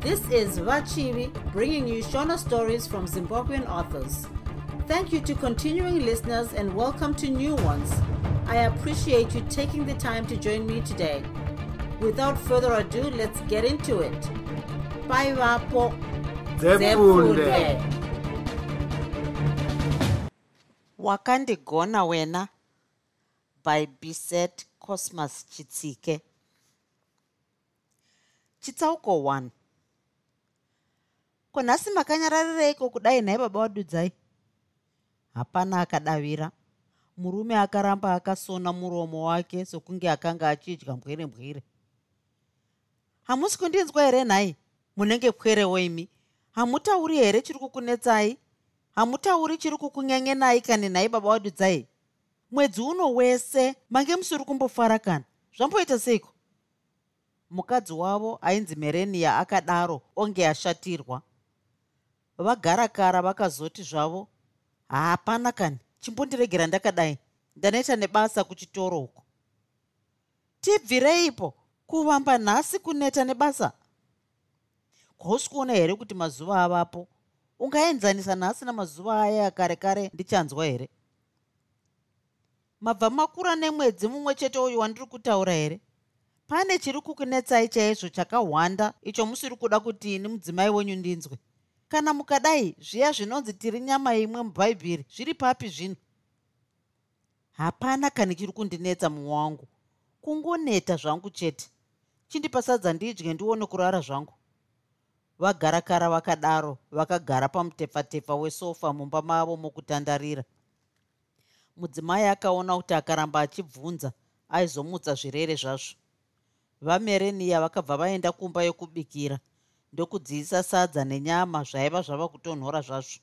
This is Vachivi bringing you Shona stories from Zimbabwean authors. Thank you to continuing listeners and welcome to new ones. I appreciate you taking the time to join me today. Without further ado, let's get into it. Bye, Vapo. Zefunde. wakandigona wena by biset cosmas chitsike chitsauko 1 ko nhasi makanyararireiko kudai nhai baba wadudzai? Hapana akadavira. Murume akaramba akasona muromo wake sokunge akanga achidya mbwere mbwere hamusi kundinzwa here nhai? Munenge pwerewo imi hamutauri here chiri kukunetsai? Hamutauri chiri kukunyanyenai kani nhai baba wadudzai? Mwedzi uno wese mange musiri kumbofara kana? Zvamboita seiko? Mukadzi wavo ainzi merenia akadaro onge ashatirwa vagarakara vakazoti zvavo hapana kani chimbondiregera ndakadai ndanoita nebasa kuchitoro uko tibvireipo kuvamba nhasi kuneta nebasa? Kwausi kuona here kuti mazuva avapo? Ungaenzanisa nhasi namazuva aya akare kare ndichanzwa here? Mabva makura nemwedzi mumwe chete uyu wandiri kutaura here? Pane chiri kukunetsai chaizvo chakahwanda icho musiri kuda kuti ini mudzimai wenyu ndinzwe kana mukadai zviya zvinonzi tiri nyama imwe mubhaibheri zviri papi zvino? Hapana kani chiri kundinetsa mumwe wangu. Kungoneta zvangu chete. Chindipa sadza ndidye ndione kurara zvangu. Vagarakara vakadaro vakagara pamutepfatefa wesofa mumba mavo mokutandarira mudzimai akaona kuti akaramba achibvunza aizomutsa zvirere zvazvo. Vamereniya vakabva vaenda kumba yokubikira ndokudziisa sadza nenyama zvaiva zvava kutonhora zvazvo.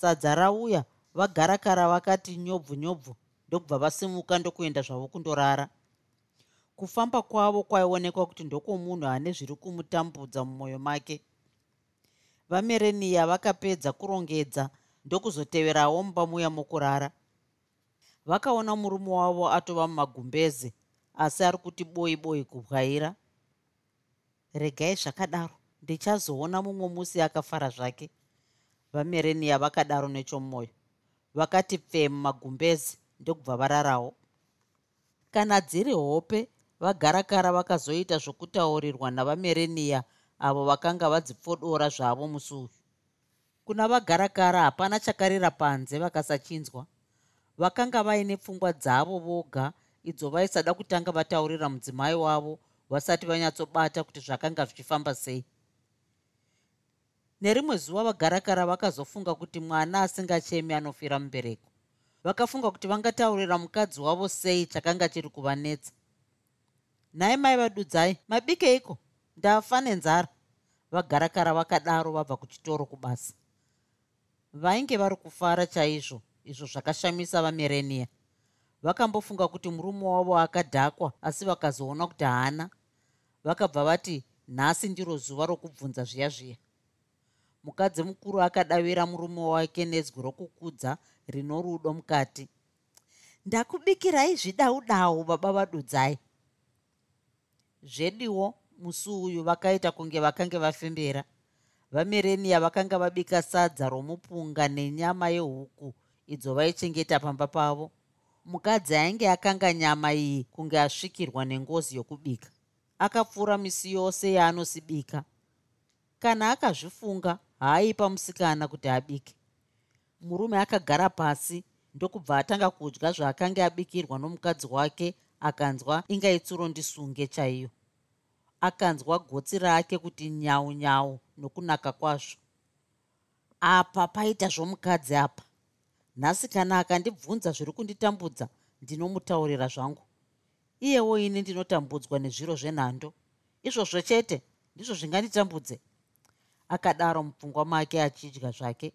Sadza rauya vagarakara vakati nyobvu nyobvu ndokubva vasimuka ndokuenda zvavo kundorara. Kufamba kwavo kwaionekwa kuti ndokwomunhu ane zviri kumutambudza mumwoyo make. Vamereniya vakapedza kurongedza ndokuzoteverawo mumba muya mokurara. Vakaona murume wavo atova mumagumbeze asi ari kuti boi boi kubwaira regai zvakadaro. Ndichazoona mumwe musi akafara zvake. Vamereniya vakadaro nechomwoyo. Vakati pfee mumagumbezi ndokubva vararawo. Kana dziri hope vagarakara vakazoita zvokutaurirwa navamereniya avo vakanga vadzipfodora zvavo musi uyu. Kuna vagarakara hapana chakarira panze vakasachinzwa vakanga vaine pfungwa dzavo voga idzo vaisada kutanga vataurira mudzimai wavo vasati vanyatsobata kuti zvakanga zvichifamba sei. Nerimwe zuva vagarakara vakazofunga kuti mwana asingachemi anofira mubereko. Vakafunga kuti vangataurira mukadzi wavo sei chakanga chiri kuvanetsa. Nhai mai vadudzai mabikeiko ndafa nenzara vagarakara vakadaro vabva kuchitoro kubasa. Vainge vari kufara chaizvo izvo zvakashamisa vamerenia vakambofunga kuti murume wavo akadhakwa asi vakazoona kuti haana vakabva vati nhasi ndiro zuva rokubvunza zviya zviya. Mukadzi mukuru akadavira murume wake nedzwi rokukudza rino rudo mukati. Ndakubikirai zvidaudau baba vadudzai. Zvediwo musi uyu vakaita kunge vakange vafembera. Vamerenia vakanga vabika sadza romupunga nenyama yehuku idzo vaichengeta pamba pavo. Mukadzi ainge akanga nyama iyi kunge asvikirwa nengozi yokubika akapfuura misi yose yaanosibika. Kana akazvifunga haaipa musikana kuti abike. Murume akagara pasi ndokubva atanga kudya zvaakanga abikirwa nomukadzi wake akanzwa ingaitsuro ndisunge chaiyo. Akanzwa gotsi rake kuti nyau nyau nokunaka kwazvo. Apa paita zvomukadzi apa. Nhasi kana akandibvunza zviri kunditambudza ndinomutaurira zvangu iyewo ini ndinotambudzwa nezviro zvenhando. Izvozvo chete ndizvo zvinganditambudze akadaro mupfungwa make achidya zvake.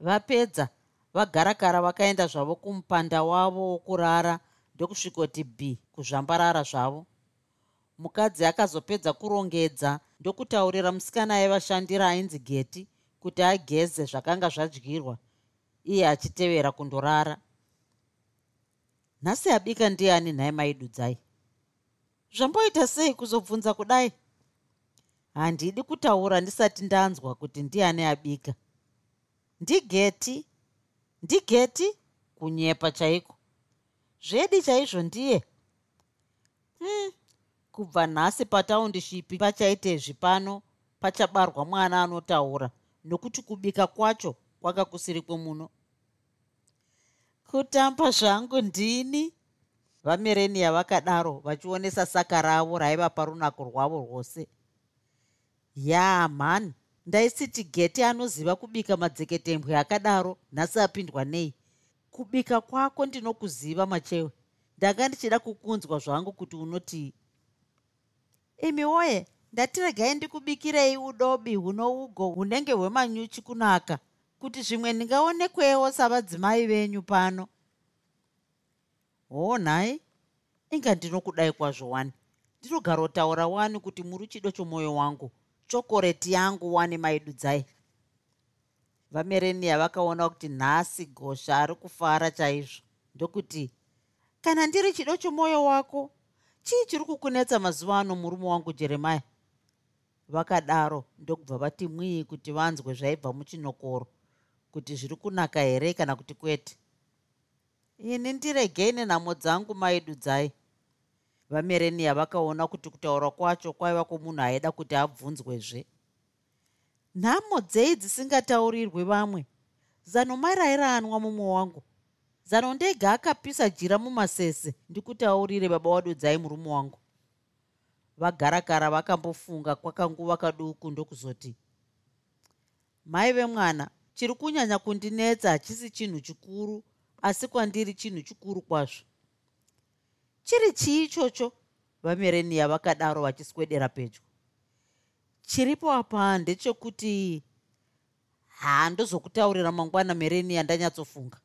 Vapedza vagarakara vakaenda zvavo kumupanda wavo wokurara ndokusvikoti b kuzvambarara zvavo. Mukadzi akazopedza kurongedza ndokutaurira musikana aivashandira ainzi geti kuti ageze zvakanga zvadyirwa. Iye achitevera kundorara nhasi abika ndiani nhai maidudzai zvamboita sei kuzobvunza kudai? Handidi kutaura ndisati ndanzwa kuti ndiani abika. Ndigeti ndigeti kunyepa chaiko? Zvedi chaizvo ndiye? Hmm. kubva nhasi pataundishipi pachaitezvi pano pachabarwa mwana anotaura. Nokuti kubika kwacho kwanga kusiri kwemuno kutamba zvangu ndini. Vamerenia vakadaro vachionesa saka ravo raiva parunako rwavo rwose. Ya mhani ndaisiti geti anoziva kubika madzeketembwe akadaro nhasi apindwa nei. Kubika kwako ndinokuziva machewe. Ndanga ndichida kukunzwa zvangu kuti unotii imi woye ndatiregai ndikubikirei udobi hunougo hunenge hwemanyuchi kunaka kuti zvimwe ndingaonekwewo savadzimai venyu pano. Hoo nhai inga ndinokudai kwazvo wani. Ndinogarotaura wani kuti muri chido chomwoyo wangu chokoreti yangu wani maidudzai vamerenia vakaona kuti nhasi gosha ari kufara chaizvo. Ndokuti kana ndiri chido chomwoyo wako chii chiri kukunetsa mazuva ano murume wangu jeremaya vakadaro ndokubva vati mwii kuti vanzwe zvaibva muchinokoro kuti zviri kunaka here kana kuti kwete? Ini ndiregei nenhamo dzangu maidudzai vamerenia vakaona kuti kutaura kwacho kwaiva kwomunhu aida kuti abvunzwezve. Nhamo dzei dzisingataurirwe vamwe? Zano marairaanwa mumwe wangu. Zano ndega akapisa jira mumasese ndikutaurire baba wadodzai murume wangu. Vagarakara vakambofunga kwakanguva kaduku ndokuzoti mai vemwana chiri kunyanya kundinetsa hachisi chinhu chikuru asi kwandiri chinhu chikuru kwazvo. Chiri chii ichocho? Vamerenia vakadaro vachiswedera pedyo. Chiripo apa ndechekuti handozokutaurira mangwana merenia ndanyatsofunga.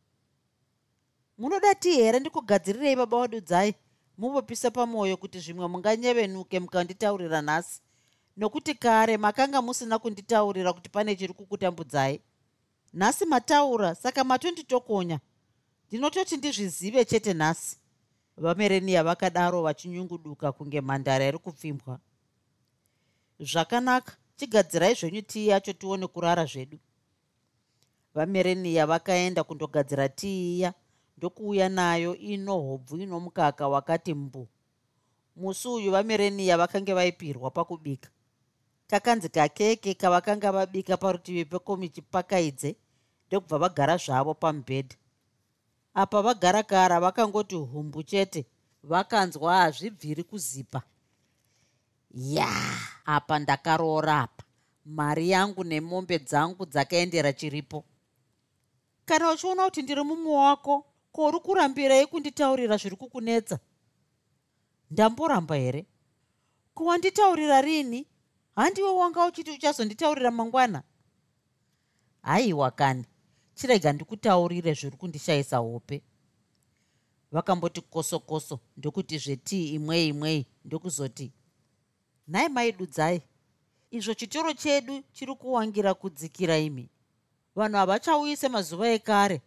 Munoda tii here ndikugadzirirei baba wadudzai muvopisa pamwoyo kuti zvimwe munganyevenuke mukanditaurira nhasi. Nokuti kare makanga musina kunditaurira kuti pane chiri kukutambudzai nhasi mataura saka matonditokonya ndinototi ndizvizive chete nhasi. Vamerenia vakadaro vachinyunguduka kunge mhandara iri kupfimbwa. Zvakanaka chigadzirai zvenyu tii yacho tione kurara zvedu. Vamerenia vakaenda kundogadzira tii iya ndokuuya nayo ino hobvu ino mukaka wakati mbu. Musi uyu vamerenia vakange vaipirwa pakubika kakanzi kakeke kavakanga vabika parutivi pekomichi pakaidze ndokubva vagara zvavo pamubhedha. Apa vagarakara vakangoti humbu chete vakanzwa hazvibviri kuzipa. Ya apa ndakaroora apa. Mari yangu nemombe dzangu dzakaendera chiripo. Kana uchiona kuti ndiri mumwe wako ko uri kurambirei kunditaurira zviri kukunetsa? Ndamboramba here? Kuwanditaurira rini handiwe wanga uchiti uchazonditaurira mangwana? Haiwa kani chirega ndikutaurire zviri kundishayisa hope. Vakamboti kosokoso ndokuti zvetii imwei imwei ndokuzoti nhai maidudzai izvo chitoro chedu chiri kuwangira kudzikira imi. Vanhu havachauyise semazuva ekare.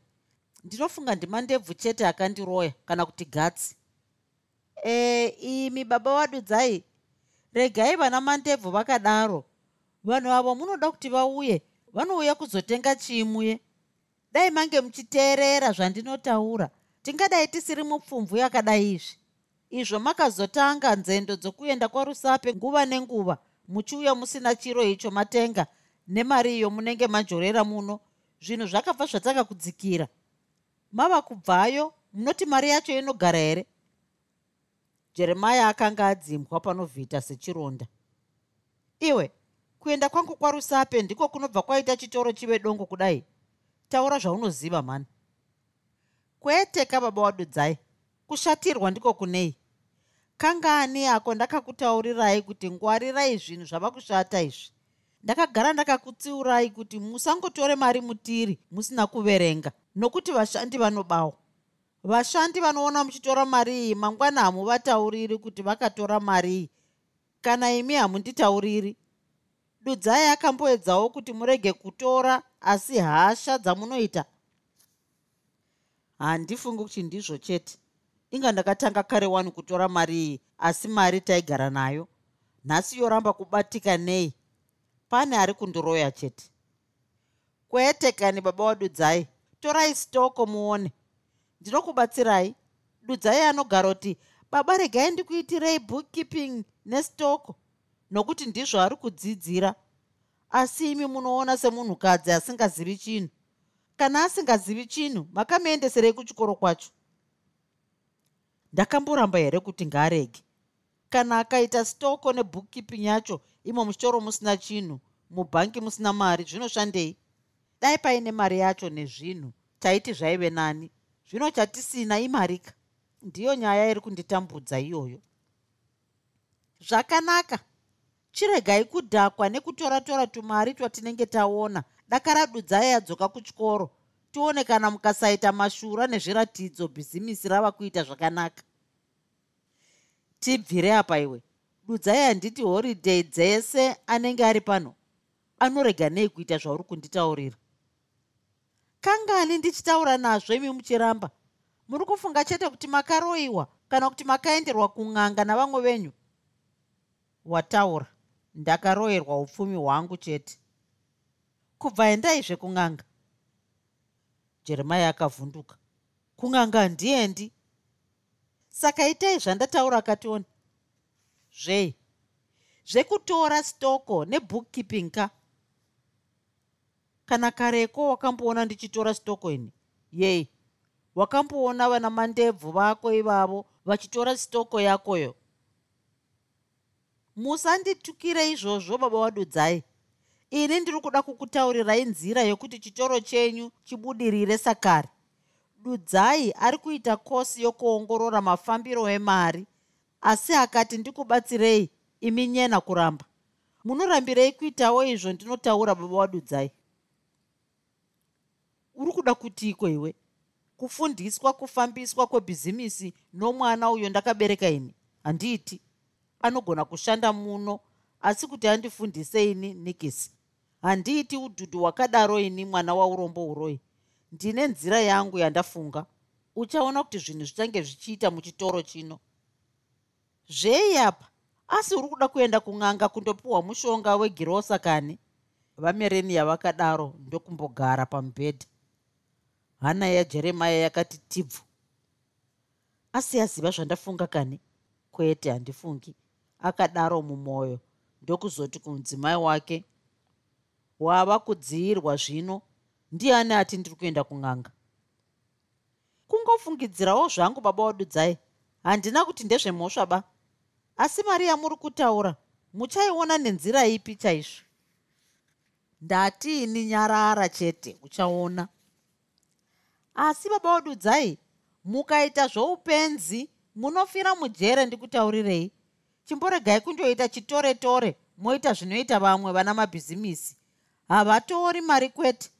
Ndinofunga ndimandebvu chete akandiroya kana kuti gatsi. E imi baba wadudzai regai vana mandebvu vakadaro. Vanhu avo munoda kuti vauye vanouya kuzotenga chimuye dai mange muchiteerera zvandinotaura. Tingadai tisiri mupfumvu yakadai izvi. Izvo makazotanga nzendo dzokuenda kwarusape nguva nenguva muchiuya musina chiro icho matenga nemari iyo munenge majorera muno zvinhu zvakabva zvatanga kudzikira mava kubvayo munoti mari yacho inogara here jeremaya akanga adzimbwa panovhita sechironda. Iwe kuenda kwangu kwarusape ndiko kunobva kwaita chitoro chive dongo kudai. Taura zvaunoziva mhani. Kwete kababa wadudzai kushatirwa ndiko kunei? Kangani ako ndakakutaurirai kuti ngwarirai zvinhu zvava kushata izvi? Ndakagara ndakakutsiurai kuti musangotore mari mutiri musina kuverenga nokuti vashandi vanobawa vashandi vanoona muchitora mari iyi mangwana hamuvatauriri kuti vakatora mari iyi. Kana imi hamunditauriri dudzai akamboedzawo kuti murege kutora asi hasha dzamunoita. Handifungi kuti ndizvo chete. Inga ndakatanga kare wani kutora mari iyi asi mari taigara nayo. Nhasi yoramba kubatika nei. Pane ari kundiroya chete. Kwete kani baba wadudzai? Torai stoko muone ndinokubatsirai. Dudzai anogara kuti baba regai ndikuitirei bookkeeping nestoko nokuti ndizvo ari kudzidzira. Asi imi munoona semunhukadzi asingazivi chinhu. Kana asingazivi chinhu makamuendeserei kuchikoro kwacho. Ndakamboramba here kuti ngaarege kana akaita stoko nebookkeeping yacho imo muchitoro musina chinhu mubhangi musina mari zvinoshandei? Dai paine mari yacho nezvinhu taiti zvaive nani zvino chatisina imarika ndiyo nyaya iri kunditambudza iyoyo. Zvakanaka. Chiregai kudhakwa nekutora-tora tumari twatinenge taona. Dakaradudzai yadzoka kuchikoro tione kana mukasaita mashura nezviratidzo bhizimisi rava kuita zvakanaka. Tibvire apa iwe. Dudzai handiti horidhey dzese anenge ari pano. Anorega nei kuita zvauri kunditaurira kangani ndichitaura nazvo imi muchiramba? Muri kufunga chete kuti makaroyiwa kana kuti makaenderwa kun'anga navamwe venyu? Wataura ndakaroyerwa upfumi hwangu chete. Kubva endaizve kun'anga? Jeremia akavhunduka. Kun'anga handiendi saka itai zvandataura akationi zvei? Zvekutora stoko nebookkeeping ka kana kareko wakamboona ndichitora stoko ini? Yei wakamboona vana mandebvu vako ivavo vachitora stoko yakoyo? Musanditukire izvozvo baba wadudzai. Ini ndiri kuda kukutaurirai nzira yokuti chitoro chenyu chibudirire sakare. Dudzai ari kuita kosi yokuongorora mafambiro emari. Asi akati ndikubatsirei imi nyena kuramba. Munorambirei kuitawo izvo ndinotaura baba wadudzai uri kuda kutiko iwe? Kufundiswa kufambiswa kwebhizimisi nomwana uyo ndakabereka ini? Handiiti. Anogona kushanda muno asi kuti andifundise ini nikisi. Handiiti udhudhu hwakadaro ini mwana waurombo uroi. Ndine nzira yangu yandafunga. Uchaona kuti zvinhu zvichange zvichiita muchitoro chino. Zvei apa? Asi uri kuda kuenda kun'anga kundopiwa mushonga wegirosa kani? Vamereniya vakadaro ndokumbogara pamubhedha hana yajeremaya yakati tibvu asi yaziva zvandafunga kani? Kwete handifungi. Akadaro mumwoyo ndokuzoti kumudzimai wake wava kudziyirwa zvino ndiani ati ndiri kuenda kun'anga? Kungofungidzirawo zvangu baba wadudzai handina kuti ndezvemhosva ba. Asi mari yamuri kutaura muchaiona nenzira ipi chaizvo? Ndatiini nyarara chete uchaona asi baba wadudzai mukaita zvoupenzi munofira mujere ndikutaurirei chimboregai kundoita chitore tore moita zvinoita vamwe vana mabhizimisi. Havatori mari kwete.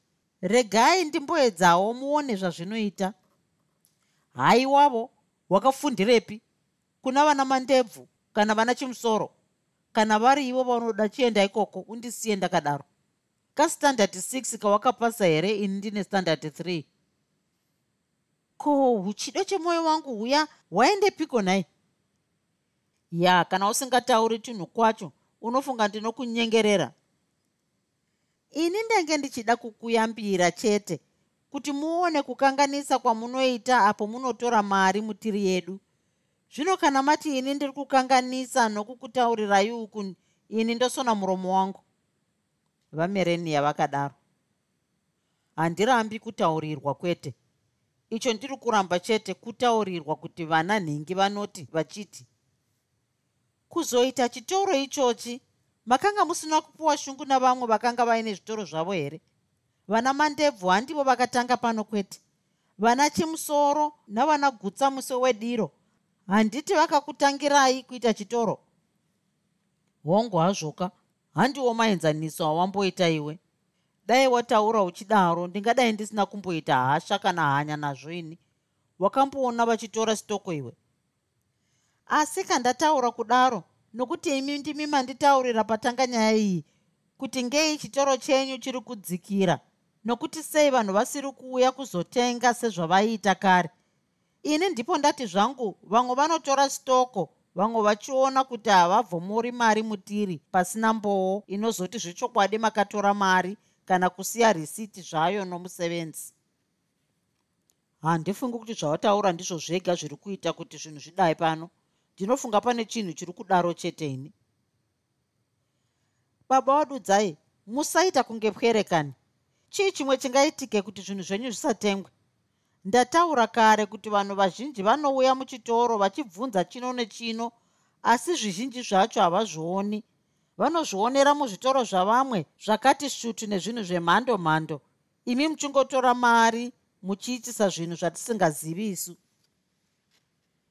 Regai ndimboedzawo muone zvazvinoita. Haiwavo wakafundirepi? Kuna vana mandebvu kana vana chimusoro? Kana vari ivo vanoda chienda ikoko undisiye ndakadaro. Kastandard 6 kawakapasa here ini ndine standard 3 ko huchido chemwoyo wangu huya hwaendepiko nhai ya kana usingatauri tunhu kwacho unofunga ndinokunyengerera. Ini ndenge ndichida kukuyambira chete kuti muone kukanganisa kwamunoita apo munotora mari mutiri yedu. Zvino kana mati ini ndiri kukanganisa nokukutaurirai uku ini ndosona muromo wangu. Vamereniya vakadaro handirambi kutaurirwa kwete icho ndiri kuramba chete kutaurirwa kuti vana nhingi vanoti vachiti kuzoita chitoro ichochi makanga musina kupiwa shungu navamwe vakanga vaine zvitoro zvavo here? Vana mandebvu handivo vakatanga pano kwete. Vana chimusoro navana gutsa muso wediro handiti vakakutangirai kuita chitoro? Hongu hazvoka. Handiwo maenzaniso awamboita iwe dai wataura uchidaro ndingadai ndisina kumboita hasha kana hanya nazvo ini. Wakamboona vachitora stoko iwe. Asi kandataura kudaro nokuti imi ndimi manditaurira patanga nyaya iyi kuti ngei chitoro chenyu chiri kudzikira nokuti sei vanhu vasiri kuuya kuzotenga sezvavaiita kare. Ini ndipo ndati zvangu vamwe vanotora stoko vamwe vachiona kuti havabvomori mari mutiri pasina mboo inozoti zvechokwadi makatora mari kana kusiya risiti zvayo nomusevenzi. Handifungi kuti zvawataura ndizvo zvega zviri kuita kuti zvinhu zvidai pano. Ndinofunga pane chinhu chiri kudaro chete ini. Baba wadudzai musaita kunge pwerekani. Chii chimwe chingaitike kuti zvinhu zvenyu zvisatengwe? Ndataura kare kuti vanhu vazhinji vanouya muchitoro vachibvunza chino nechino asi zvizhinji zvacho havazvioni vanozvionera muzvitoro zvavamwe zvakati svutu nezvinhu zvemhando mhando. Imi muchingotora mari muchiitisa zvinhu zvatisingazivi isu.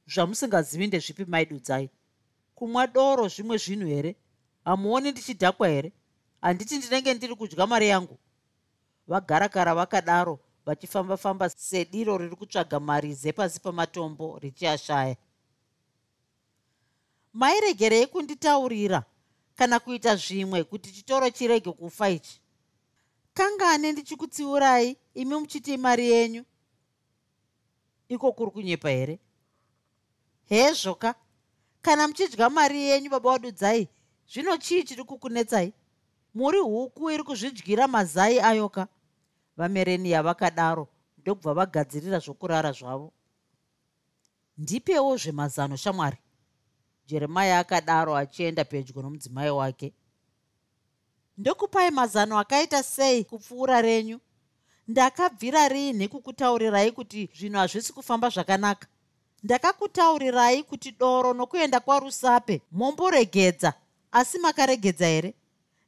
Zvamusingazivi ndezvipi maidudzai kumwa doro zvimwe zvinhu here? Hamuoni ndichidhakwa here? Handiti ndinenge ndiri kudya mari yangu. Vagarakara vakadaro vachifamba-famba sediro riri kutsvaga marize pasi pamatombo richiashaya. Mairegerei kunditaurira kana kuita zvimwe kuti chitoro chirege kufa ichi. Kangane ndichikutsiurai imi muchiti mari yenyu? Iko kuri kunyepa here? Hezvoka kana muchidya mari yenyu baba wadudzai zvino chii chiri kukunetsai? Muri huku iri kuzvidyira mazai ayoka vamereniya vakadaro ndokubva vagadzirira zvokurara zvavo. Ndipewo zvemazano shamwari jeremaya akadaro achienda pedyo nomudzimai wake. Ndokupai mazano akaita sei kupfuura renyu? Ndakabvira rini kukutaurirai kuti zvinhu hazvisi kufamba zvakanaka? Ndakakutaurirai kuti doro nokuenda kwarusape momboregedza asi makaregedza here?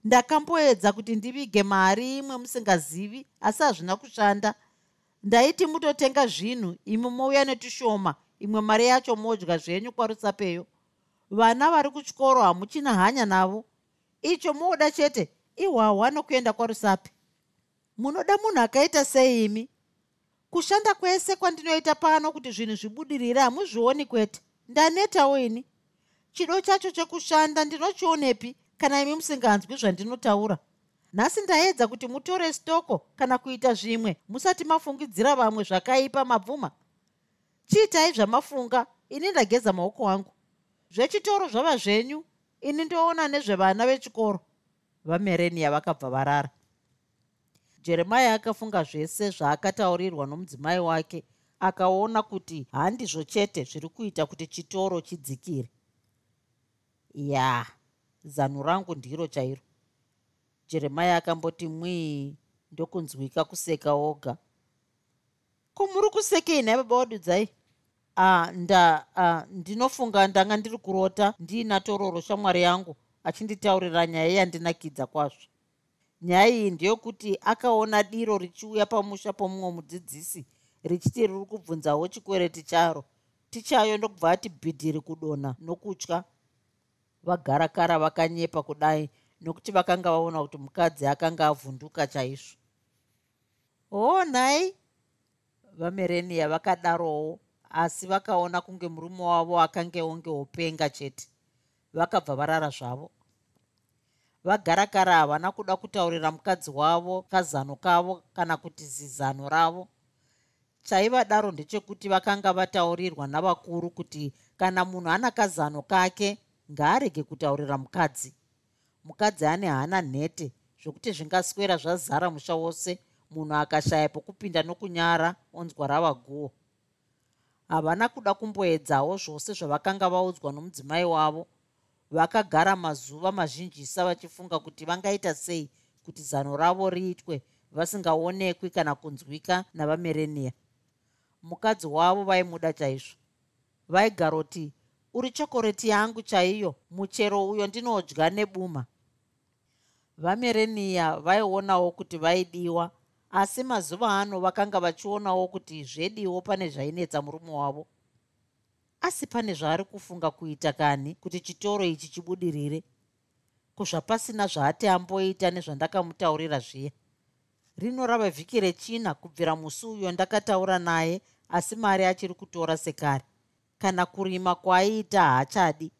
Ndakamboedza kuti ndivige mari imwe musingazivi asi hazvina kushanda. Ndaiti mutotenga zvinhu imi mouya netushoma imwe mari yacho modya zvenyu kwarusapeyo vana vari kuchikoro hamuchina hanya navo. Icho mooda chete ihwahwa nokuenda kwarusape munoda munhu akaita sei imi kushanda kwese kwandinoita pano kuti zvinhu zvibudirire hamuzvioni kwete. Ndanetawo ini. Chido chacho chekushanda ndinochionepi kana imi musinganzwi zvandinotaura. Nhasi ndaedza kuti mutore stoko kana kuita zvimwe musati mafungidzira vamwe zvakaipa mabvuma. Chiitai zvamafunga ini ndageza maoko angu zvechitoro zvava zvenyu ini ndoona nezvevana vechikoro vamerenia vakabva varara. Jeremaya akafunga zvese zvaakataurirwa nomudzimai wake akaona kuti handizvo chete zviri kuita kuti chitoro chidzikire. Ya zano rangu ndiro chairo. Jeremaya akamboti mwii ndokunzwika kuseka oga. Kumuri kusekei nhai baba wadudzai a nda a ndinofunga ndanga ndiri kurota ndiina tororo shamwari yangu achinditaurira nyaya yandinakidza kwazvo. Nyaya iyi ndeyokuti akaona diro richiuya pamusha pomumwe mudzidzisi richiti riri kubvunzawo chikwereti charo. Tichayo ndokubva ati bhidhiri kudonha nokutya vagarakara vakanyepa kudai nokuti vakanga vaona kuti mukadzi akanga avhunduka chaizvo. Hoo nhai vamereniya vakadarowo asi vakaona kunge murume wavo akange onge upenga chete vakabva varara zvavo. Vagarakara havana kuda kutaurira mukadzi wavo kazano kavo kana kuti zizano ravo. Chaivadaro ndechekuti vakanga vataurirwa navakuru kuti kana munhu ana kazano kake ngaarege kutaurira mukadzi. Mukadzi ane hana nhete zvokuti zvingaswera zvazara musha wose. Munhu akashaya pokupinda nokunyara onzwa rava guo havana kuda kumboedzawo zvose zvavakanga vaudzwa nomudzimai wavo. Vakagara mazuva mazhinjisa vachifunga kuti vangaita sei kuti zano ravo riitwe vasingaonekwi kana kunzwika navamerenia mukadzi wavo vaimuda chaizvo. Vaigaroti uri chokoreti yangu chaiyo muchero uyo ndinodya nebuma. Vamerenia vaionawo kuti vaidiwa asi mazuva ano vakanga vachionawo kuti zvediwo pane zvainetsa murume wavo. Asi pane zvaari kufunga kuita kani kuti chitoro ichi chibudirire? Kuzvapasina zvaati amboita nezvandakamutaurira zviya. Rino rava vhiki rechina kubvira musi uyo ndakataura naye asi mari achiri kutora sekare. Kana kurima kwaaiita haachadi.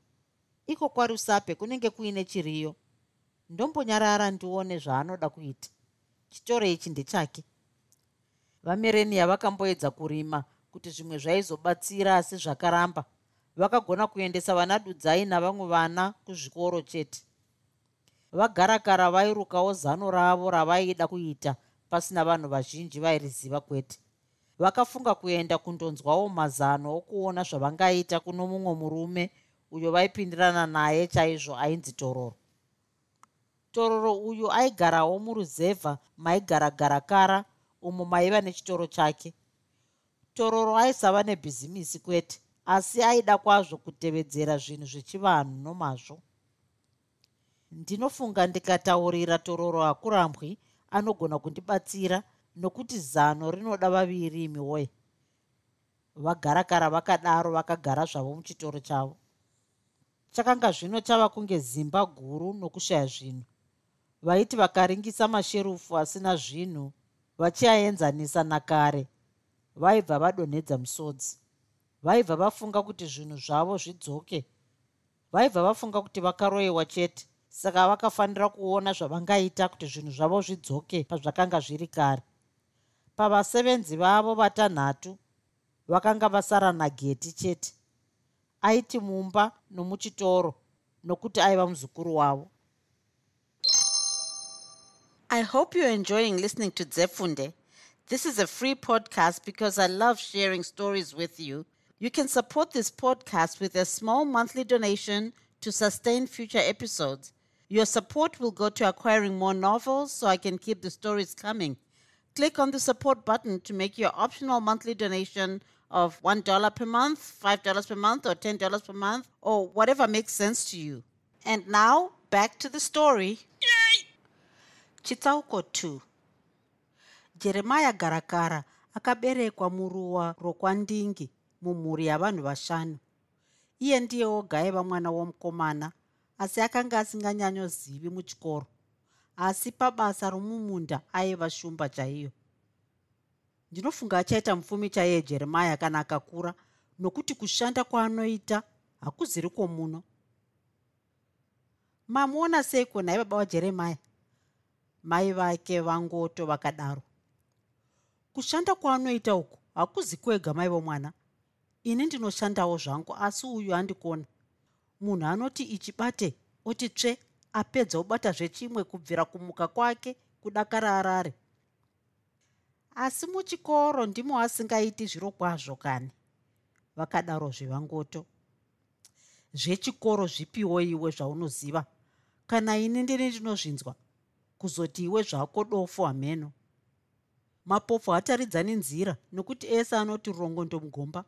Iko kwarusape kunenge kuine chiriyo. Ndombonyarara ndione zvaanoda kuita chitoro ichi ndechake. Vamerenia vakamboedza kurima kuti zvimwe zvaizobatsira asi zvakaramba. Vakagona kuendesa vana dudzai navamwe vana kuzvikoro chete. Vagarakara vairukawo zano ravo ravaida kuita pasina vanhu vazhinji vairiziva kwete. Vakafunga kuenda kundonzwawo mazano okuona zvavangaita kuno mumwe murume uyo vaipindirana naye chaizvo ainzi tororo tororo uyu aigarawo muruzevha maigara garakara umo maiva nechitoro chake. Tororo aisava nebhizimisi kwete asi aida kwazvo kutevedzera zvinhu zvechivanhu nomazvo. Ndinofunga ndikataurira tororo hakurambwi anogona kundibatsira nokuti zano rinoda vaviri imi woye. Vagarakara vakadaro vakagara zvavo muchitoro chavo. Chakanga zvino chava kunge zimba guru nokushaya zvinhu vaiti vakaringisa masherufu asina zvinhu vachiaenzanisa nakare. Vaibva vadonhedza musodzi vaibva vafunga kuti zvinhu zvavo zvidzoke. Vaibva vafunga kuti vakaroyewa chete. Saka vakafanira kuona zvavangaita kuti zvinhu zvavo zvidzoke pazvakanga zviri kare. Pavasevenzi vavo vatanhatu vakanga vasara nageti chete. Aiti mumba nomuchitoro nokuti aiva muzukuru wavo i hope you're enjoying listening to zefunde this is a free podcast because i love sharing stories with you you can support this podcast with a small monthly donation to sustain future episodes your support will go to acquiring more novels so i can keep the stories coming click on the support button to make your optional monthly donation of $1 per month, $5 per month, or $10 per month, or whatever makes sense to you. And now, back to the story. Chitsauko 2 jeremiya garakara akaberekwa muruwa rokwandingi mumhuri yavanhu vashanu. Iye ndiye oga aiva mwana womukomana asi akanga asinganyanyozivi muchikoro asi pabasa romumunda aiva shumba chaiyo. Ndinofunga achaita mupfumi chaiye jeremaya kana akakura nokuti kushanda kwaanoita hakuziri kwomuno mamuona seiko nai baba vajeremaya mai vake vangoto vakadaro. Kushanda kwaanoita uku hakuzi kwega mai vomwana. Ini ndinoshandawo zvangu asi uyu andikona munhu anoti ichibate oti tsve apedza ubata zvechimwe kubvira kumuka kwake kudakara arare. Asi muchikoro ndimo asingaiti zviro kwazvo kani. Vakadaro zvevangoto zvechikoro zvipiwo iwe zvaunoziva. Kana ini ndini ndinozvinzwa kuzoti iwe zvako dofo hameno. Mapofu hataridzani nzira nokuti ese anoti rongo ndomugomba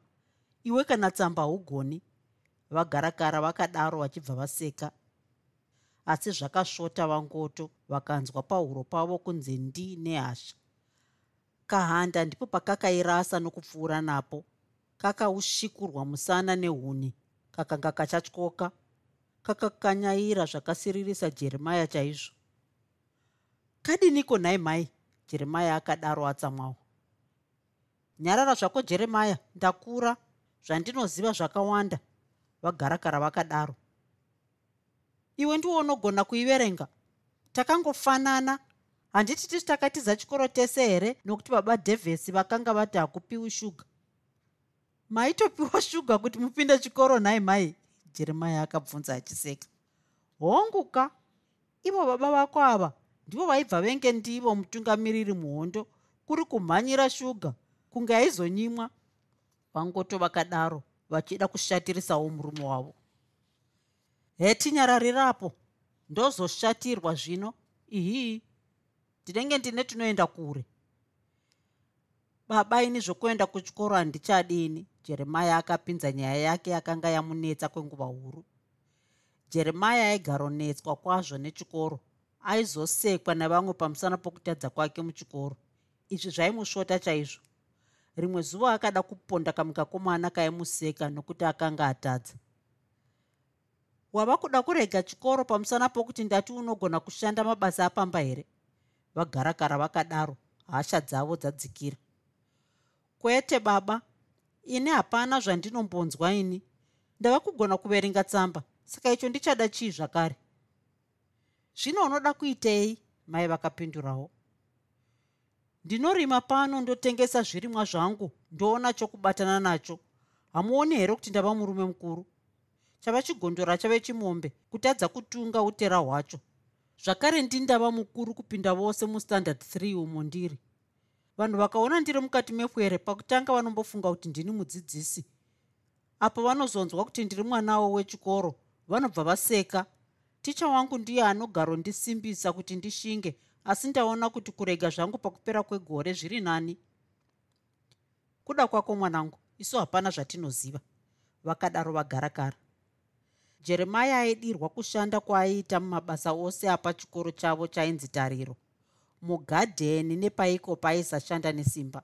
iwe kana tsamba haugoni. Vagarakara vakadaro vachibva vaseka. Asi zvakasvota vangoto vakanzwa pahuro pavo kunze ndi nehasha. Kahanda ndipo pakakairasa nokupfuura napo. Kakaushikurwa musana nehuni kakanga kachatyoka kakakanyaira zvakasiririsa jeremaya chaizvo kadiniko nhai mai? Jeremaya akadaro atsamwawo nyarara zvako jeremaya ndakura zvandinoziva zvakawanda. Vagarakara vakadaro. Iwe ndiwo unogona kuiverenga. Takangofanana. Handiti tisi takatiza chikoro tese here? Nokuti baba dhevhesi vakanga vati hakupiwi shuga. Maitopiwa shuga kuti mupinde chikoro nhai mai? Jeremaya akabvunza achiseka. Honguka ivo baba vako ava ndivo vaibva venge ndivo mutungamiriri muhondo kuri kumhanyira shuga kunge aizonyimwa. Vangoto vakadaro vachida kushatirisawo murume wavo. Hetinyararirapo ndozoshatirwa zvino. Ihii ndinenge ndine tinoenda kure. Baba ini zvokuenda kuchikoro handichadini? Jeremaya akapinza nyaya yake yakanga yamunetsa kwenguva huru. Jeremaya aigaronetswa kwazvo nechikoro aizosekwa nevamwe pamusana pokutadza kwake muchikoro. Izvi zvaimusvota chaizvo. Rimwe zuva akada kuponda kamukakomana kaimuseka nokuti akanga atadza. Wava kuda kurega chikoro pamusana pokuti ndati unogona kushanda mabasa apamba here? Vagarakara vakadaro hasha dzavo dzadzikira. Kwete baba. Ini hapana zvandinombonzwa ini. Ndava kugona kuverenga tsamba. Saka icho ndichada chii zvakare zvino unoda kuitei? Mai vakapindurawo. Ndinorima pano ndotengesa zvirimwa zvangu ndoona chokubatana nacho. Hamuoni here kuti ndava murume mukuru? Chava chigondora chave chimombe kutadza kutunga utera hwacho. Zvakare ndindava mukuru kupinda vose mustandard 3 umo ndiri. Vanhu vakaona ndiri mukati mefwere pakutanga vanombofunga kuti ndini mudzidzisi. Apo vanozonzwa kuti ndiri mwanawo wechikoro vanobva vaseka ticha wangu ndiye anogarondisimbisa kuti ndishinge asi ndaona kuti kurega zvangu pakupera kwegore zviri nani. Kuda kwako mwanangu isu hapana zvatinoziva. Vakadaro vagarakara jeremaya aidirwa kushanda kwaaiita mumabasa ose apa chikoro chavo chainzi tariro. Mugadheni nepaiko paaisashanda nesimba.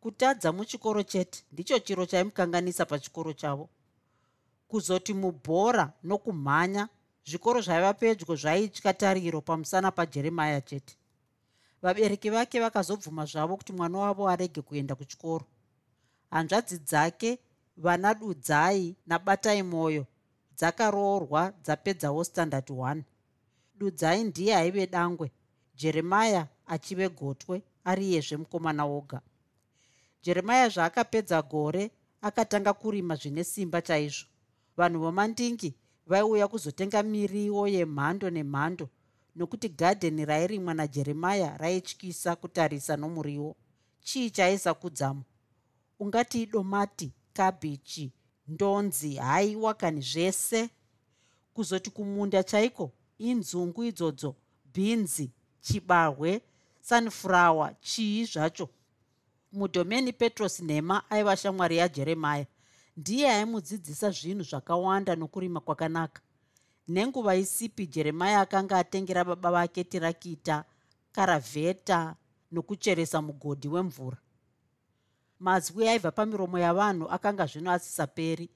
Kutadza muchikoro chete ndicho chiro chaimukanganisa pachikoro chavo. Kuzoti mubhora nokumhanya zvikoro zvaiva pedyo zvaitya tariro pamusana pajeremaya chete. Vabereki vake vakazobvuma zvavo kuti mwana wavo arege kuenda kuchikoro. Hanzvadzi dzake vana dudzai nabatai mwoyo dzakaroorwa dzapedzawo standard 1 dudzai ndiye aive dangwe jeremaya achive gotwe ari iyezve mukomana woga. Jeremaya zvaakapedza gore akatanga kurima zvine simba chaizvo. Vanhu vomandingi vaiuya kuzotenga miriwo yemhando nemhando nokuti gadheni rairimwa najeremaya raityisa kutarisa nomuriwo. Chii chaiisa kudzamo? Ungati idomati kabhichi ndonzi haiwa kani zvese? Kuzoti kumunda chaiko? Inzungu idzodzo bhinzi chibahwe sunflower chii zvacho? Mudhomeni petros nhema aiva shamwari yajeremaya ndiye aimudzidzisa zvinhu zvakawanda nokurima kwakanaka. Nenguva isipi jeremaya akanga atengera baba vake tirakita karavheta nokucheresa mugodhi wemvura. Mazwi aibva pamiromo yavanhu akanga zvino asisaperi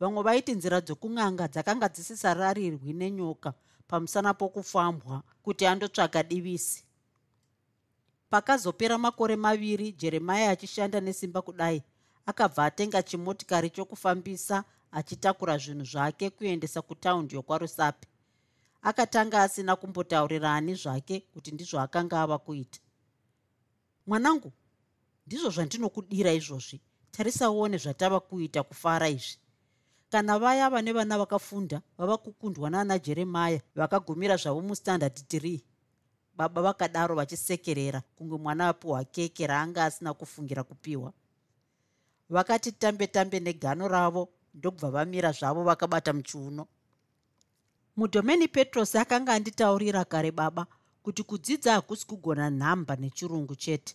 vamwe vaiti nzira dzokung'anga dzakanga dzisisararirwi nenyoka pamusana pokufambwa kuti andotsvaga divisi. Pakazopera makore maviri jeremaya achishanda nesimba kudai akabva atenga chimotikari chokufambisa achitakura zvinhu zvake kuendesa kutaundi yokwarusapi. Akatanga asina kumbotaurira ani zvake kuti ndizvo akanga ava kuita. Mwanangu ndizvo zvandinokudira izvozvi. Tarisaone zvatava kuita kufara izvi. Kana vaya vane vana vakafunda vava kukundwa naana jeremaya vakagumira zvavo mustandard 3 baba vakadaro vachisekerera kunge mwana apiwa keke raanga asina kufungira kupiwa vakati tambe tambe negano ravo ndokubva vamira zvavo vakabata muchiuno. Mudhomeni petros akanga anditaurira kare baba kuti kudzidza hakusi kugona nhamba nechirungu chete.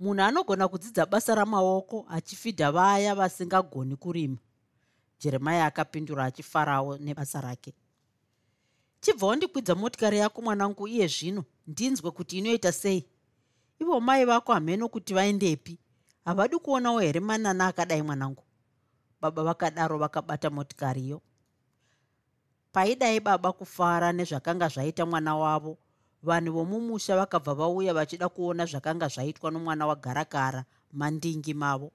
Munhu anogona kudzidza basa ramaoko achifidha vaya vasingagoni kurima. Jeremaya akapindura achifarawo nebasa rake. Chibva wandikwidza motikari yako mwanangu iye zvino. Ndinzwe kuti inoita sei? Ivo mai vako hameno kuti vaendepi havadi kuonawo here manana akadai mwanangu? Baba vakadaro vakabata motikariyo paidai baba kufara nezvakanga zvaita mwana wavo vanhu vomumusha vakabva vauya vachida kuona zvakanga zvaitwa nomwana wagarakara mandingi mavo.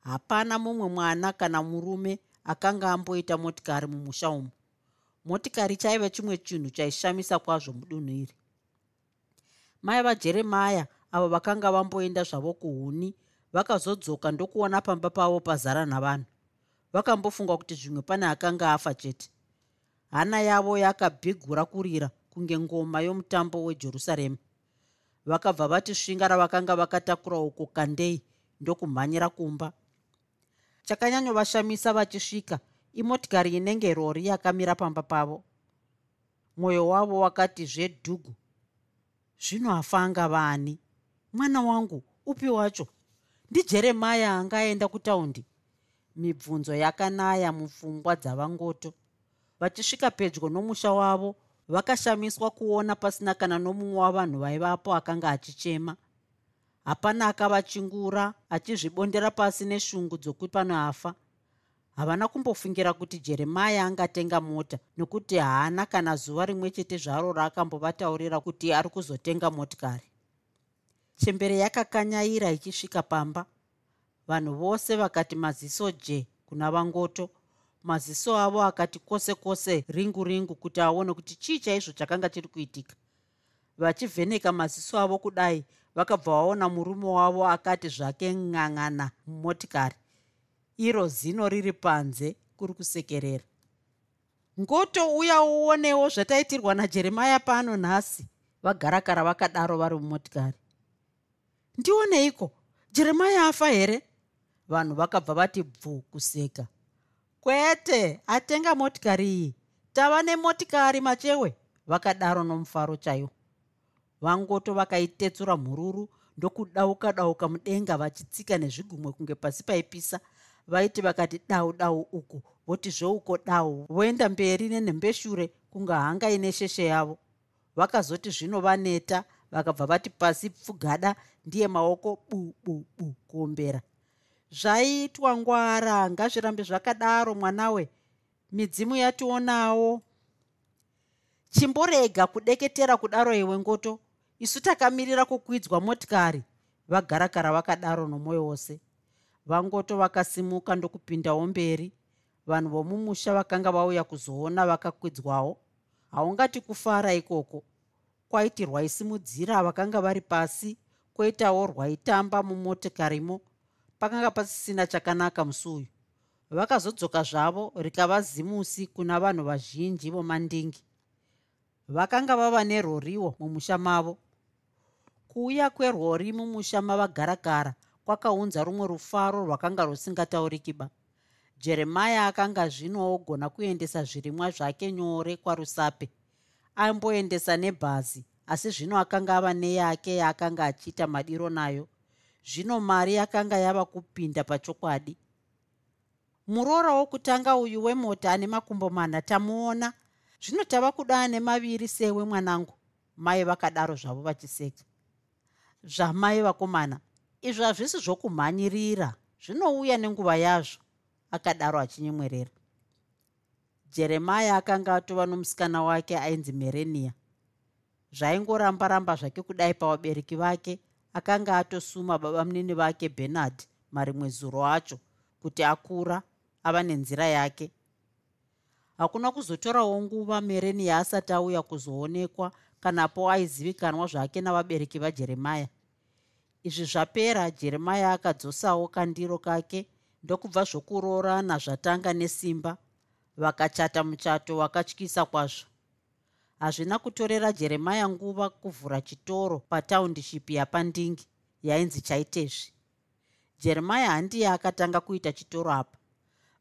Hapana mumwe mwana kana murume akanga amboita motikari mumusha umu. Motikari chaiva chimwe chinhu chaishamisa kwazvo mudunhu iri. Mai vajeremaya avo vakanga vamboenda zvavo kuhuni vakazodzoka ndokuona pamba pavo pazara navanhu. Vakambofunga kuti zvimwe pane akanga afa chete. Hana yavo yakabhigura kurira kunge ngoma yomutambo wejerusarema vakabva vati svinga ravakanga vakatakura uko kandei? Ndokumhanyira kumba. Chakanyanyovashamisa vachisvika imotikari inenge rori yakamira pamba pavo. Mwoyo wavo wakati zvedhugu zvino afanga vani mwana wangu upi wacho? Ndijeremaya anga aenda kutaundi. Mibvunzo yakanaya mupfungwa dzavangoto vachisvika pedyo nomusha wavo vakashamiswa kuona pasina kana nomumwe wavanhu vaivapo akanga achichema. Hapana akavachingura achizvibondera pasi neshungu dzokuti pano afa havana kumbofungira kuti jeremaya angatenga mota nokuti haana kana zuva rimwe chete zvaro raakambovataurira kuti ari kuzotenga motikari chembere yakakanyaira ichisvika pamba. Vanhu vose vakati maziso je kuna vangoto. Maziso avo akati kwose kwose ringu ringu kuti aone kuti chii chaizvo chakanga chiri kuitika. Vachivheneka maziso avo kudai vakabva vaona murume wavo akati zvake ng'ang'ana mumotikari iro zino riri panze kuri kusekerera. Ngoto uya uonewo zvataitirwa najeremaya pano nhasi. Vagarakara vakadaro vari mumotikari ndioneiko? Jeremaya afa here? Vanhu vakabva vati bvu kuseka. Kwete atenga motikari iyi. Tava nemotikari machewe vakadaro nomufaro chaiwo vangoto vakaitetsura mhururu ndokudauka dauka mudenga vachitsika nezvigumwe kunge pasi paipisa. Vaiti vakati dau dau uku voti zveuko dau voenda mberi nenhembeshure kunge hanga ine sheshe yavo. Vakazoti zvino vaneta vakabva vati pasi pfugada ndiye maoko bu bu bu kuombera. Zvaiitwa ngwara ngazvirambe zvakadaro mwanawe. Midzimu yationawo. Chimborega kudeketera kudaro iwe ngoto. Isu takamirira kukwidzwa motikari. Vagarakara vakadaro nomwoyo wose. Vangoto vakasimuka ndokupindawo mberi. Vanhu vomumusha vakanga vauya kuzoona vakakwidzwawo haungati kufara ikoko kwaiti rwaisimudzira vakanga vari pasi kwoitawo rwaitamba mumotikarimo pakanga pasisina chakanaka musi uyu. Vakazodzoka zvavo rikava zimusi kuna vanhu vazhinji vomandingi. Vakanga vava neroriwo mumusha mavo. Kuuya kwerori mumusha mavagaragara kwakaunza rumwe rufaro rwakanga rusingataurikiba jeremaya akanga zvino ogona kuendesa zvirimwa zvake nyore kwarusape amboendesa nebhazi asi zvino akanga ava neyake yaakanga achiita madiro nayo. Zvino mari yakanga yava kupinda pachokwadi. Muroora wokutanga uyu wemota ane makumbo mana tamuona? Zvino tava kuda ane maviri sewe mwanangu? Mai vakadaro zvavo vachiseka. Zvamai vakomana izvo hazvisi zvokumhanyirira. Zvinouya nenguva yazvo akadaro achinyemwerera jeremaya akanga atova nomusikana wake ainzi merenia. Zvaingoramba-ramba zvake kudai pavabereki vake akanga atosuma babamunini vake bernard marimwe zuro acho kuti akura ava nenzira yake. Hakuna kuzotorawo nguva merenia asati auya kuzoonekwa kanapo aizivikanwa zvake navabereki vajeremaya izvi zvapera jeremaya akadzosawo kandiro kake ndokubva zvokuroorana zvatanga nesimba vakachata muchato wakatyisa kwazvo. Hazvina kutorera jeremaya nguva kuvhura chitoro pataundiship yapandingi yainzi chaitezvi. Jeremaya handiye akatanga kuita chitoro apa.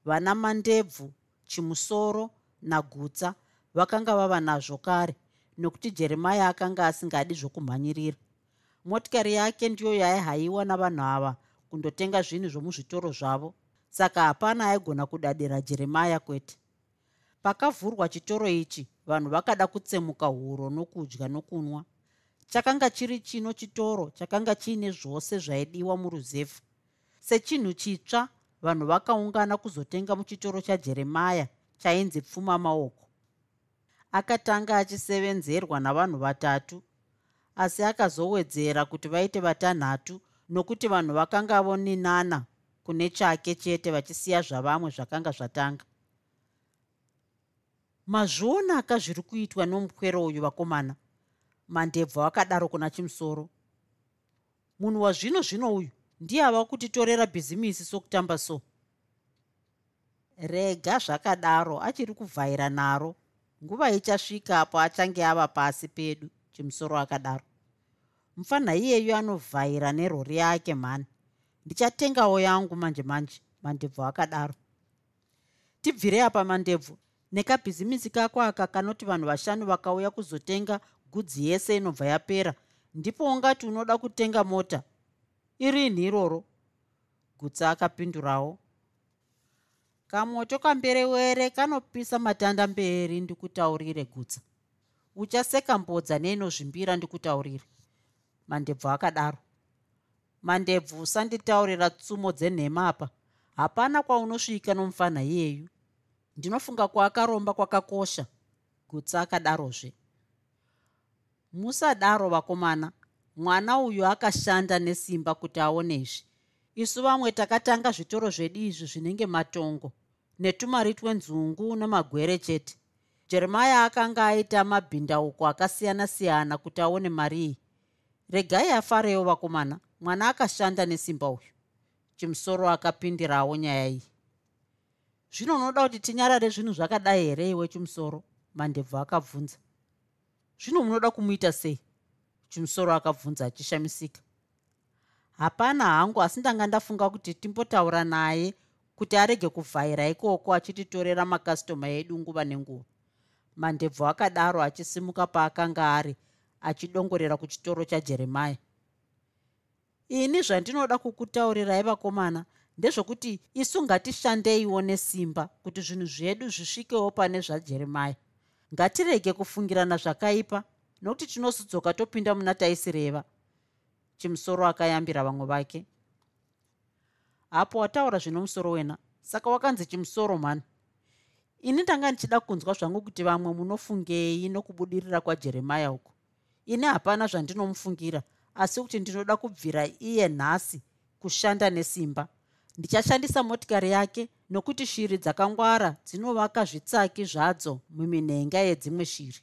Vana mandebvu chimusoro nagutsa vakanga vava nazvo kare nokuti jeremaya akanga asingadi zvokumhanyirira. Motikari yake ndiyo yaihayiwa navanhu ava kundotenga zvinhu zvomuzvitoro zvavo saka hapana aigona kudadira jeremaya kwete. Pakavhurwa chitoro ichi vanhu vakada kutsemuka huro nokudya nokunwa. Chakanga chiri chino chitoro chakanga chiine zvose zvaidiwa muruzevha. Sechinhu chitsva vanhu vakaungana kuzotenga muchitoro chajeremaya chainzi pfuma maoko. Akatanga achisevenzerwa navanhu vatatu asi akazowedzera kuti vaite vatanhatu nokuti vanhu vakanga voninana kune chake chete vachisiya zvavamwe zvakanga zvatanga. Mazvionaka zviri kuitwa nomukwero uyu vakomana mandebvu akadaro kuna chimusoro. Munhu wazvino zvino uyu ndiye ava kutitorera bhizimisi sokutamba so. Rega zvakadaro achiri kuvhaira naro. Nguva ichasvika apo achange ava pasi pedu chimusoro akadaro. Mufanha iyeyu anovhaira nerori yake mhani ndichatengawo yangu manje manje mandebvu akadaro. Tibvire apa mandebvu. Nekabhizimisi kako aka kanoti vanhu vashanu vakauya kuzotenga gudzi yese inobva yapera. Ndipo ungati unoda kutenga mota irini iroro. Gutsa akapindurawo. Kamoto kamberewere kanopisa matanda mberi ndikutaurire gutsa. Uchaseka mbodza neinozvimbira ndikutaurire. Mandebvu akadaro mandebvu usanditaurira tsumo dzenhema apa? Hapana kwaunosvika nomufanha iyeyu. Ndinofunga kwaakaromba kwakakosha gutsa akadarozve. Musadaro vakomana. Mwana uyu akashanda nesimba kuti aone izvi. Isu vamwe takatanga zvitoro zvedu izvi zvinenge matongo netumari twenzungu nemagwere chete. Jeremaya akanga aita mabhindauko akasiyana-siyana kuti aone mari iyi. Regai afarewo vakomana mwana akashanda nesimba uyu. Chimusoro akapindirawo nyaya iyi. Zvino unoda kuti tinyarare zvinhu zvakadai here iwe chimusoro? Mandebvu akabvunza. Zvino munoda kumuita sei? Chimusoro akabvunza achishamisika. Hapana hangu asi ndanga ndafunga kuti timbotaura naye kuti arege kuvhaira ikoko achititorera makastoma edu nguva nenguva. Mandebvu akadaro achisimuka paakanga ari achidongorera kuchitoro chajeremaya ini zvandinoda kukutaurirai vakomana ndezvokuti isu ngatishandeiwo nesimba kuti zvinhu zvedu zvisvikewo pane zvajeremaya ngatirege kufungirana zvakaipa nokuti tinosudzoka topinda muna taisireva. Chimusoro akayambira vamwe vake. Apo wataura zvino musoro wena saka wakanzi chimusoro mhani. Ini ndanga ndichida kunzwa zvangu kuti vamwe munofungei nokubudirira kwajeremaya uku. Ini hapana zvandinomufungira asi kuti ndinoda kubvira iye nhasi kushanda nesimba. Ndichashandisa motikari yake nokuti shiri dzakangwara dzinovaka zvitsaki zvadzo muminhenga yedzimwe shiri.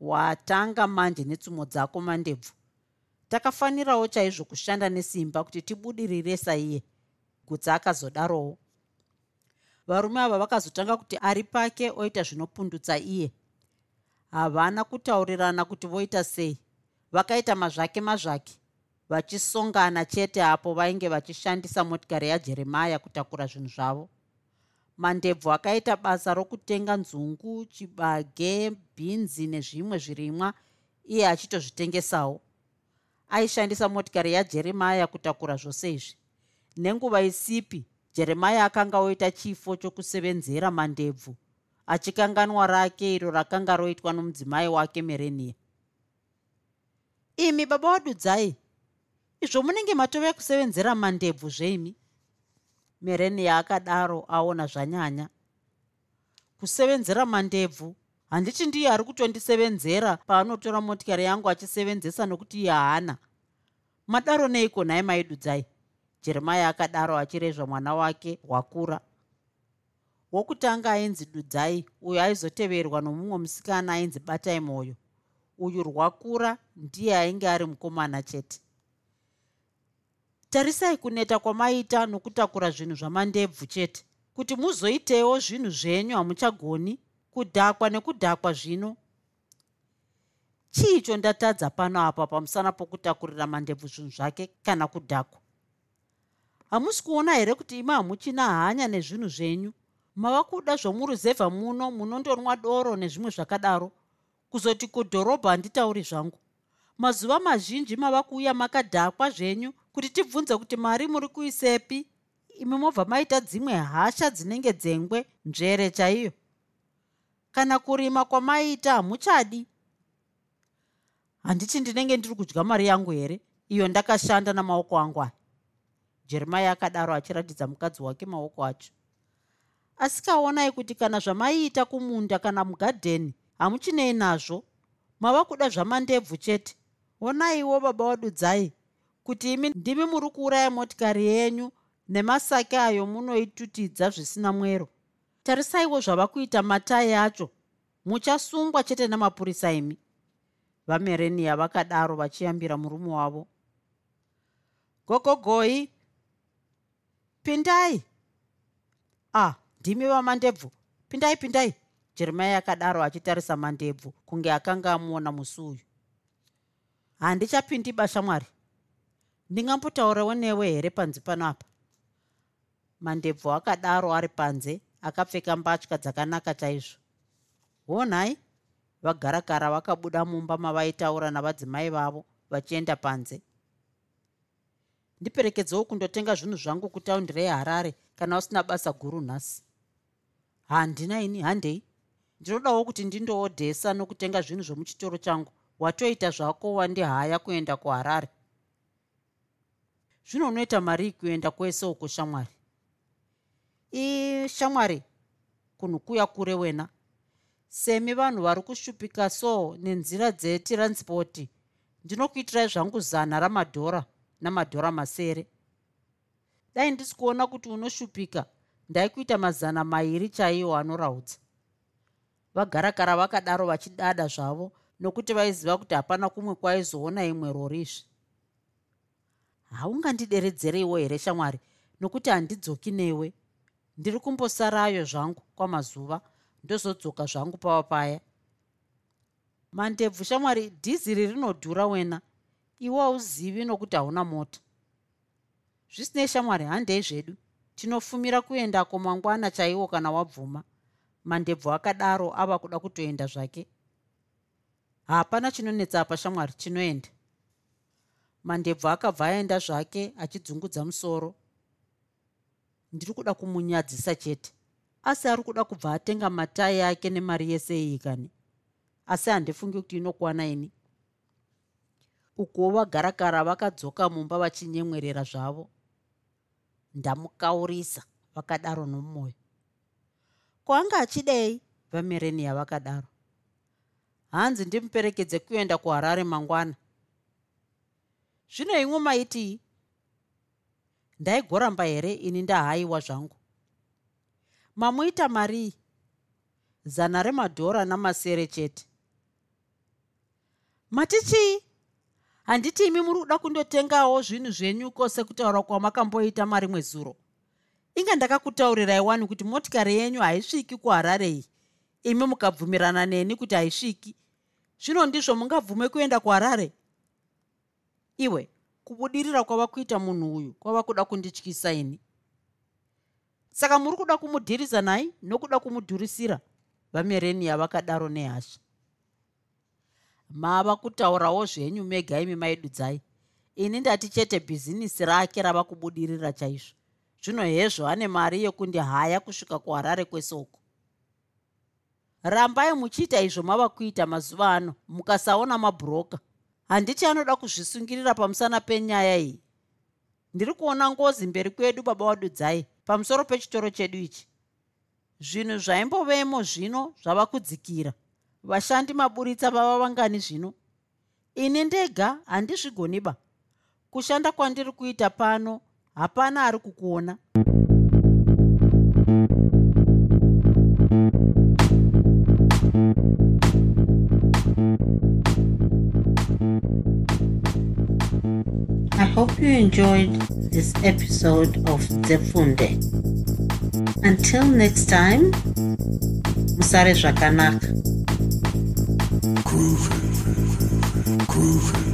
Watanga manje netsumo dzako mandebvu. Takafanirawo chaizvo kushanda nesimba kuti tibudirire saiye gutsa akazodarowo. Varume ava vakazotanga kuti ari pake oita zvinopundutsa iye. Havana kutaurirana kuti voita sei vakaita mazvake mazvake vachisongana chete apo vainge vachishandisa motikari yajeremaya kutakura zvinhu zvavo. Mandebvu akaita basa rokutenga nzungu chibage bhinzi nezvimwe zvirimwa iye achitozvitengesawo. Aishandisa motikari yajeremaya kutakura zvose izvi. Nenguva isipi jeremaya akanga oita chifo chokusevenzera mandebvu achikanganwa rake iro rakanga roitwa nomudzimai wake merenia imi baba wadudzai izvo munenge matove kusevenzera mandebvu zveimi merenia akadaro aona zvanyanya. Kusevenzera mandebvu handiti ndiye ari kutondisevenzera paanotora motikari yangu achisevenzesa nokuti iye haana. Madaro neiko nhaye maidudzai? Jeremaya akadaro achirezva mwana wake hwakura wokutanga ainzi dudzai uyo aizoteverwa nomumwe musikana ainzi batai mwoyo uyu rwakura ndiye ainge ari mukomana chete. Tarisai kuneta kwamaita nokutakura zvinhu zvamandebvu chete kuti muzoitewo zvinhu zvenyu hamuchagoni kudhakwa nekudhakwa zvino. Chiicho ndatadza pano apa pamusana pokutakurira mandebvu zvinhu zvake kana kudhakwa? Hamusi kuona here kuti imi hamuchina hanya nezvinhu zvenyu? Mava kuda zvomuruzevha muno munondonwa doro nezvimwe zvakadaro kuzoti kudhorobha handitauri zvangu. Mazuva mazhinji mava kuuya makadhakwa zvenyu kuti tibvunze kuti mari muri kuisepi? Imi mobva maita dzimwe hasha dzinenge dzengwe nzvere chaiyo. Kana kurima kwamaita hamuchadi. Handiti ndinenge ndiri kudya mari yangu here? Iyo ndakashanda namaoko angu aya. Jeremaya akadaro achiratidza mukadzi wake maoko acho. Asi kaonai kuti kana zvamaiita kumunda kana mugadheni hamuchinei nazvo. Mava kuda zvamandebvu chete. Onaiwo baba wadudzai kuti imi ndimi muri kuuraya motikari yenyu nemasake ayo munoitutidza zvisina mwero. Tarisaiwo zvava kuita matai acho. Muchasungwa chete namapurisa imi. Vamerenia vakadaro vachiyambira murume wavo. Gogogoi pindai. Ah ndimi vamandebvu. Pindai pindai jeremaya akadaro achitarisa mandebvu kunge akanga amuona musi uyu. Handichapindi bashamwari ndingambotaurawo newe here panzi pano apa? Mandebvu akadaro ari panze akapfeka mbatya dzakanaka chaizvo. Honhai vagarakara vakabuda mumba mavaitaura navadzimai vavo vachienda panze. Ndiperekedzewo kundotenga zvinhu zvangu kutaundirei harare kana usina basa guru nhasi. Handina ini handei ndinodawo kuti ndindoodhesa nokutenga zvinhu zvomuchitoro changu. Watoita zvako wandihaya kuenda kuharare. Zvino unoita mari kuenda kwese uko shamwari? Ii shamwari kunhu kuya kure wena. Semi vanhu vari kushupika so nenzira dzetiransipoti ndinokuitirai zvangu zana ramadhora namadhora masere. Dai ndisi kuona kuti unoshupika. Ndaikuita mazana mairi chaiwo anoraudza vagarakara vakadaro vachidada zvavo nokuti vaiziva kuti hapana kumwe kwaizoona imwe rorizve haungandideredzeiwo here shamwari? Nokuti handidzoki newe. Ndiri kumbosarayo zvangu kwamazuva ndozodzoka zvangu pava paya. Mandebvu shamwari dhiziri rinodhura wena. Iwe hauzivi nokuti hauna mota. Zvisinei shamwari handei zvedu. Tinofumira kuendako mangwana chaiwo kana wabvuma mandebvu akadaro ava kuda kutoenda zvake. Hapana chinonetsa apa shamwari chinoenda. Mandebvu akabva aenda zvake achidzungudza musoro. Ndiri kuda kumunyadzisa chete. Asi ari kuda kubva atenga matai ake nemari yese iyi kani asi handifungi kuti inokuwana ini. Ukuwo vagarakara vakadzoka mumba vachinyemwerera zvavo. Ndamukaurisa vakadaro nomwoyo kwanga achidei? Vamerenia vakadaro hanzi ndimuperekedze kuenda kuharare mangwana. Zvino imwe maitii ndaigoramba here ini ndahayiwa zvangu? Mamuita marii zana remadhora namasere chete. Mati chii handiti imi muri kuda kundotengawo zvinhu zvenyuko sekutaura kwamakamboita mari mwezuro inga ndakakutaurirai wani kuti motikari yenyu haisviki kuhararei imi mukabvumirana neni kuti haisviki. Zvino ndizvo mungabvume kuenda kuharare? Iwe kubudirira kwava kuita munhu uyu kwava kuda kundityisa ini? Saka muri kuda kumudhirisa nai nokuda kumudhurisira vamerenia vakadaro nehasha? Mava kutaurawo zvenyu mega imi maidudzai ini ndati chete bhizinisi rake rava kubudirira chaizvo zvino hezvo ane mari yekundihaya kusvika kuharare kwesoko. Rambai muchiita izvo mava kuita mazuva ano mukasaona mabhuroka. Handiti anoda kuzvisungirira pamusana penyaya iyi. Ndiri kuona ngozi mberi kwedu baba wadudzai pamusoro pechitoro chedu ichi. Zvinhu zvaimbovemo zvino zvava kudzikira. Vashandi maburitsa vava vangani zvino. Ini ndega handizvigoniba kushanda kwandiri kuita pano hapana ari kukuona I hope you enjoyed this episode of Zefunde. Until next time, Musare Zvakanaka. Groovy. Groovy.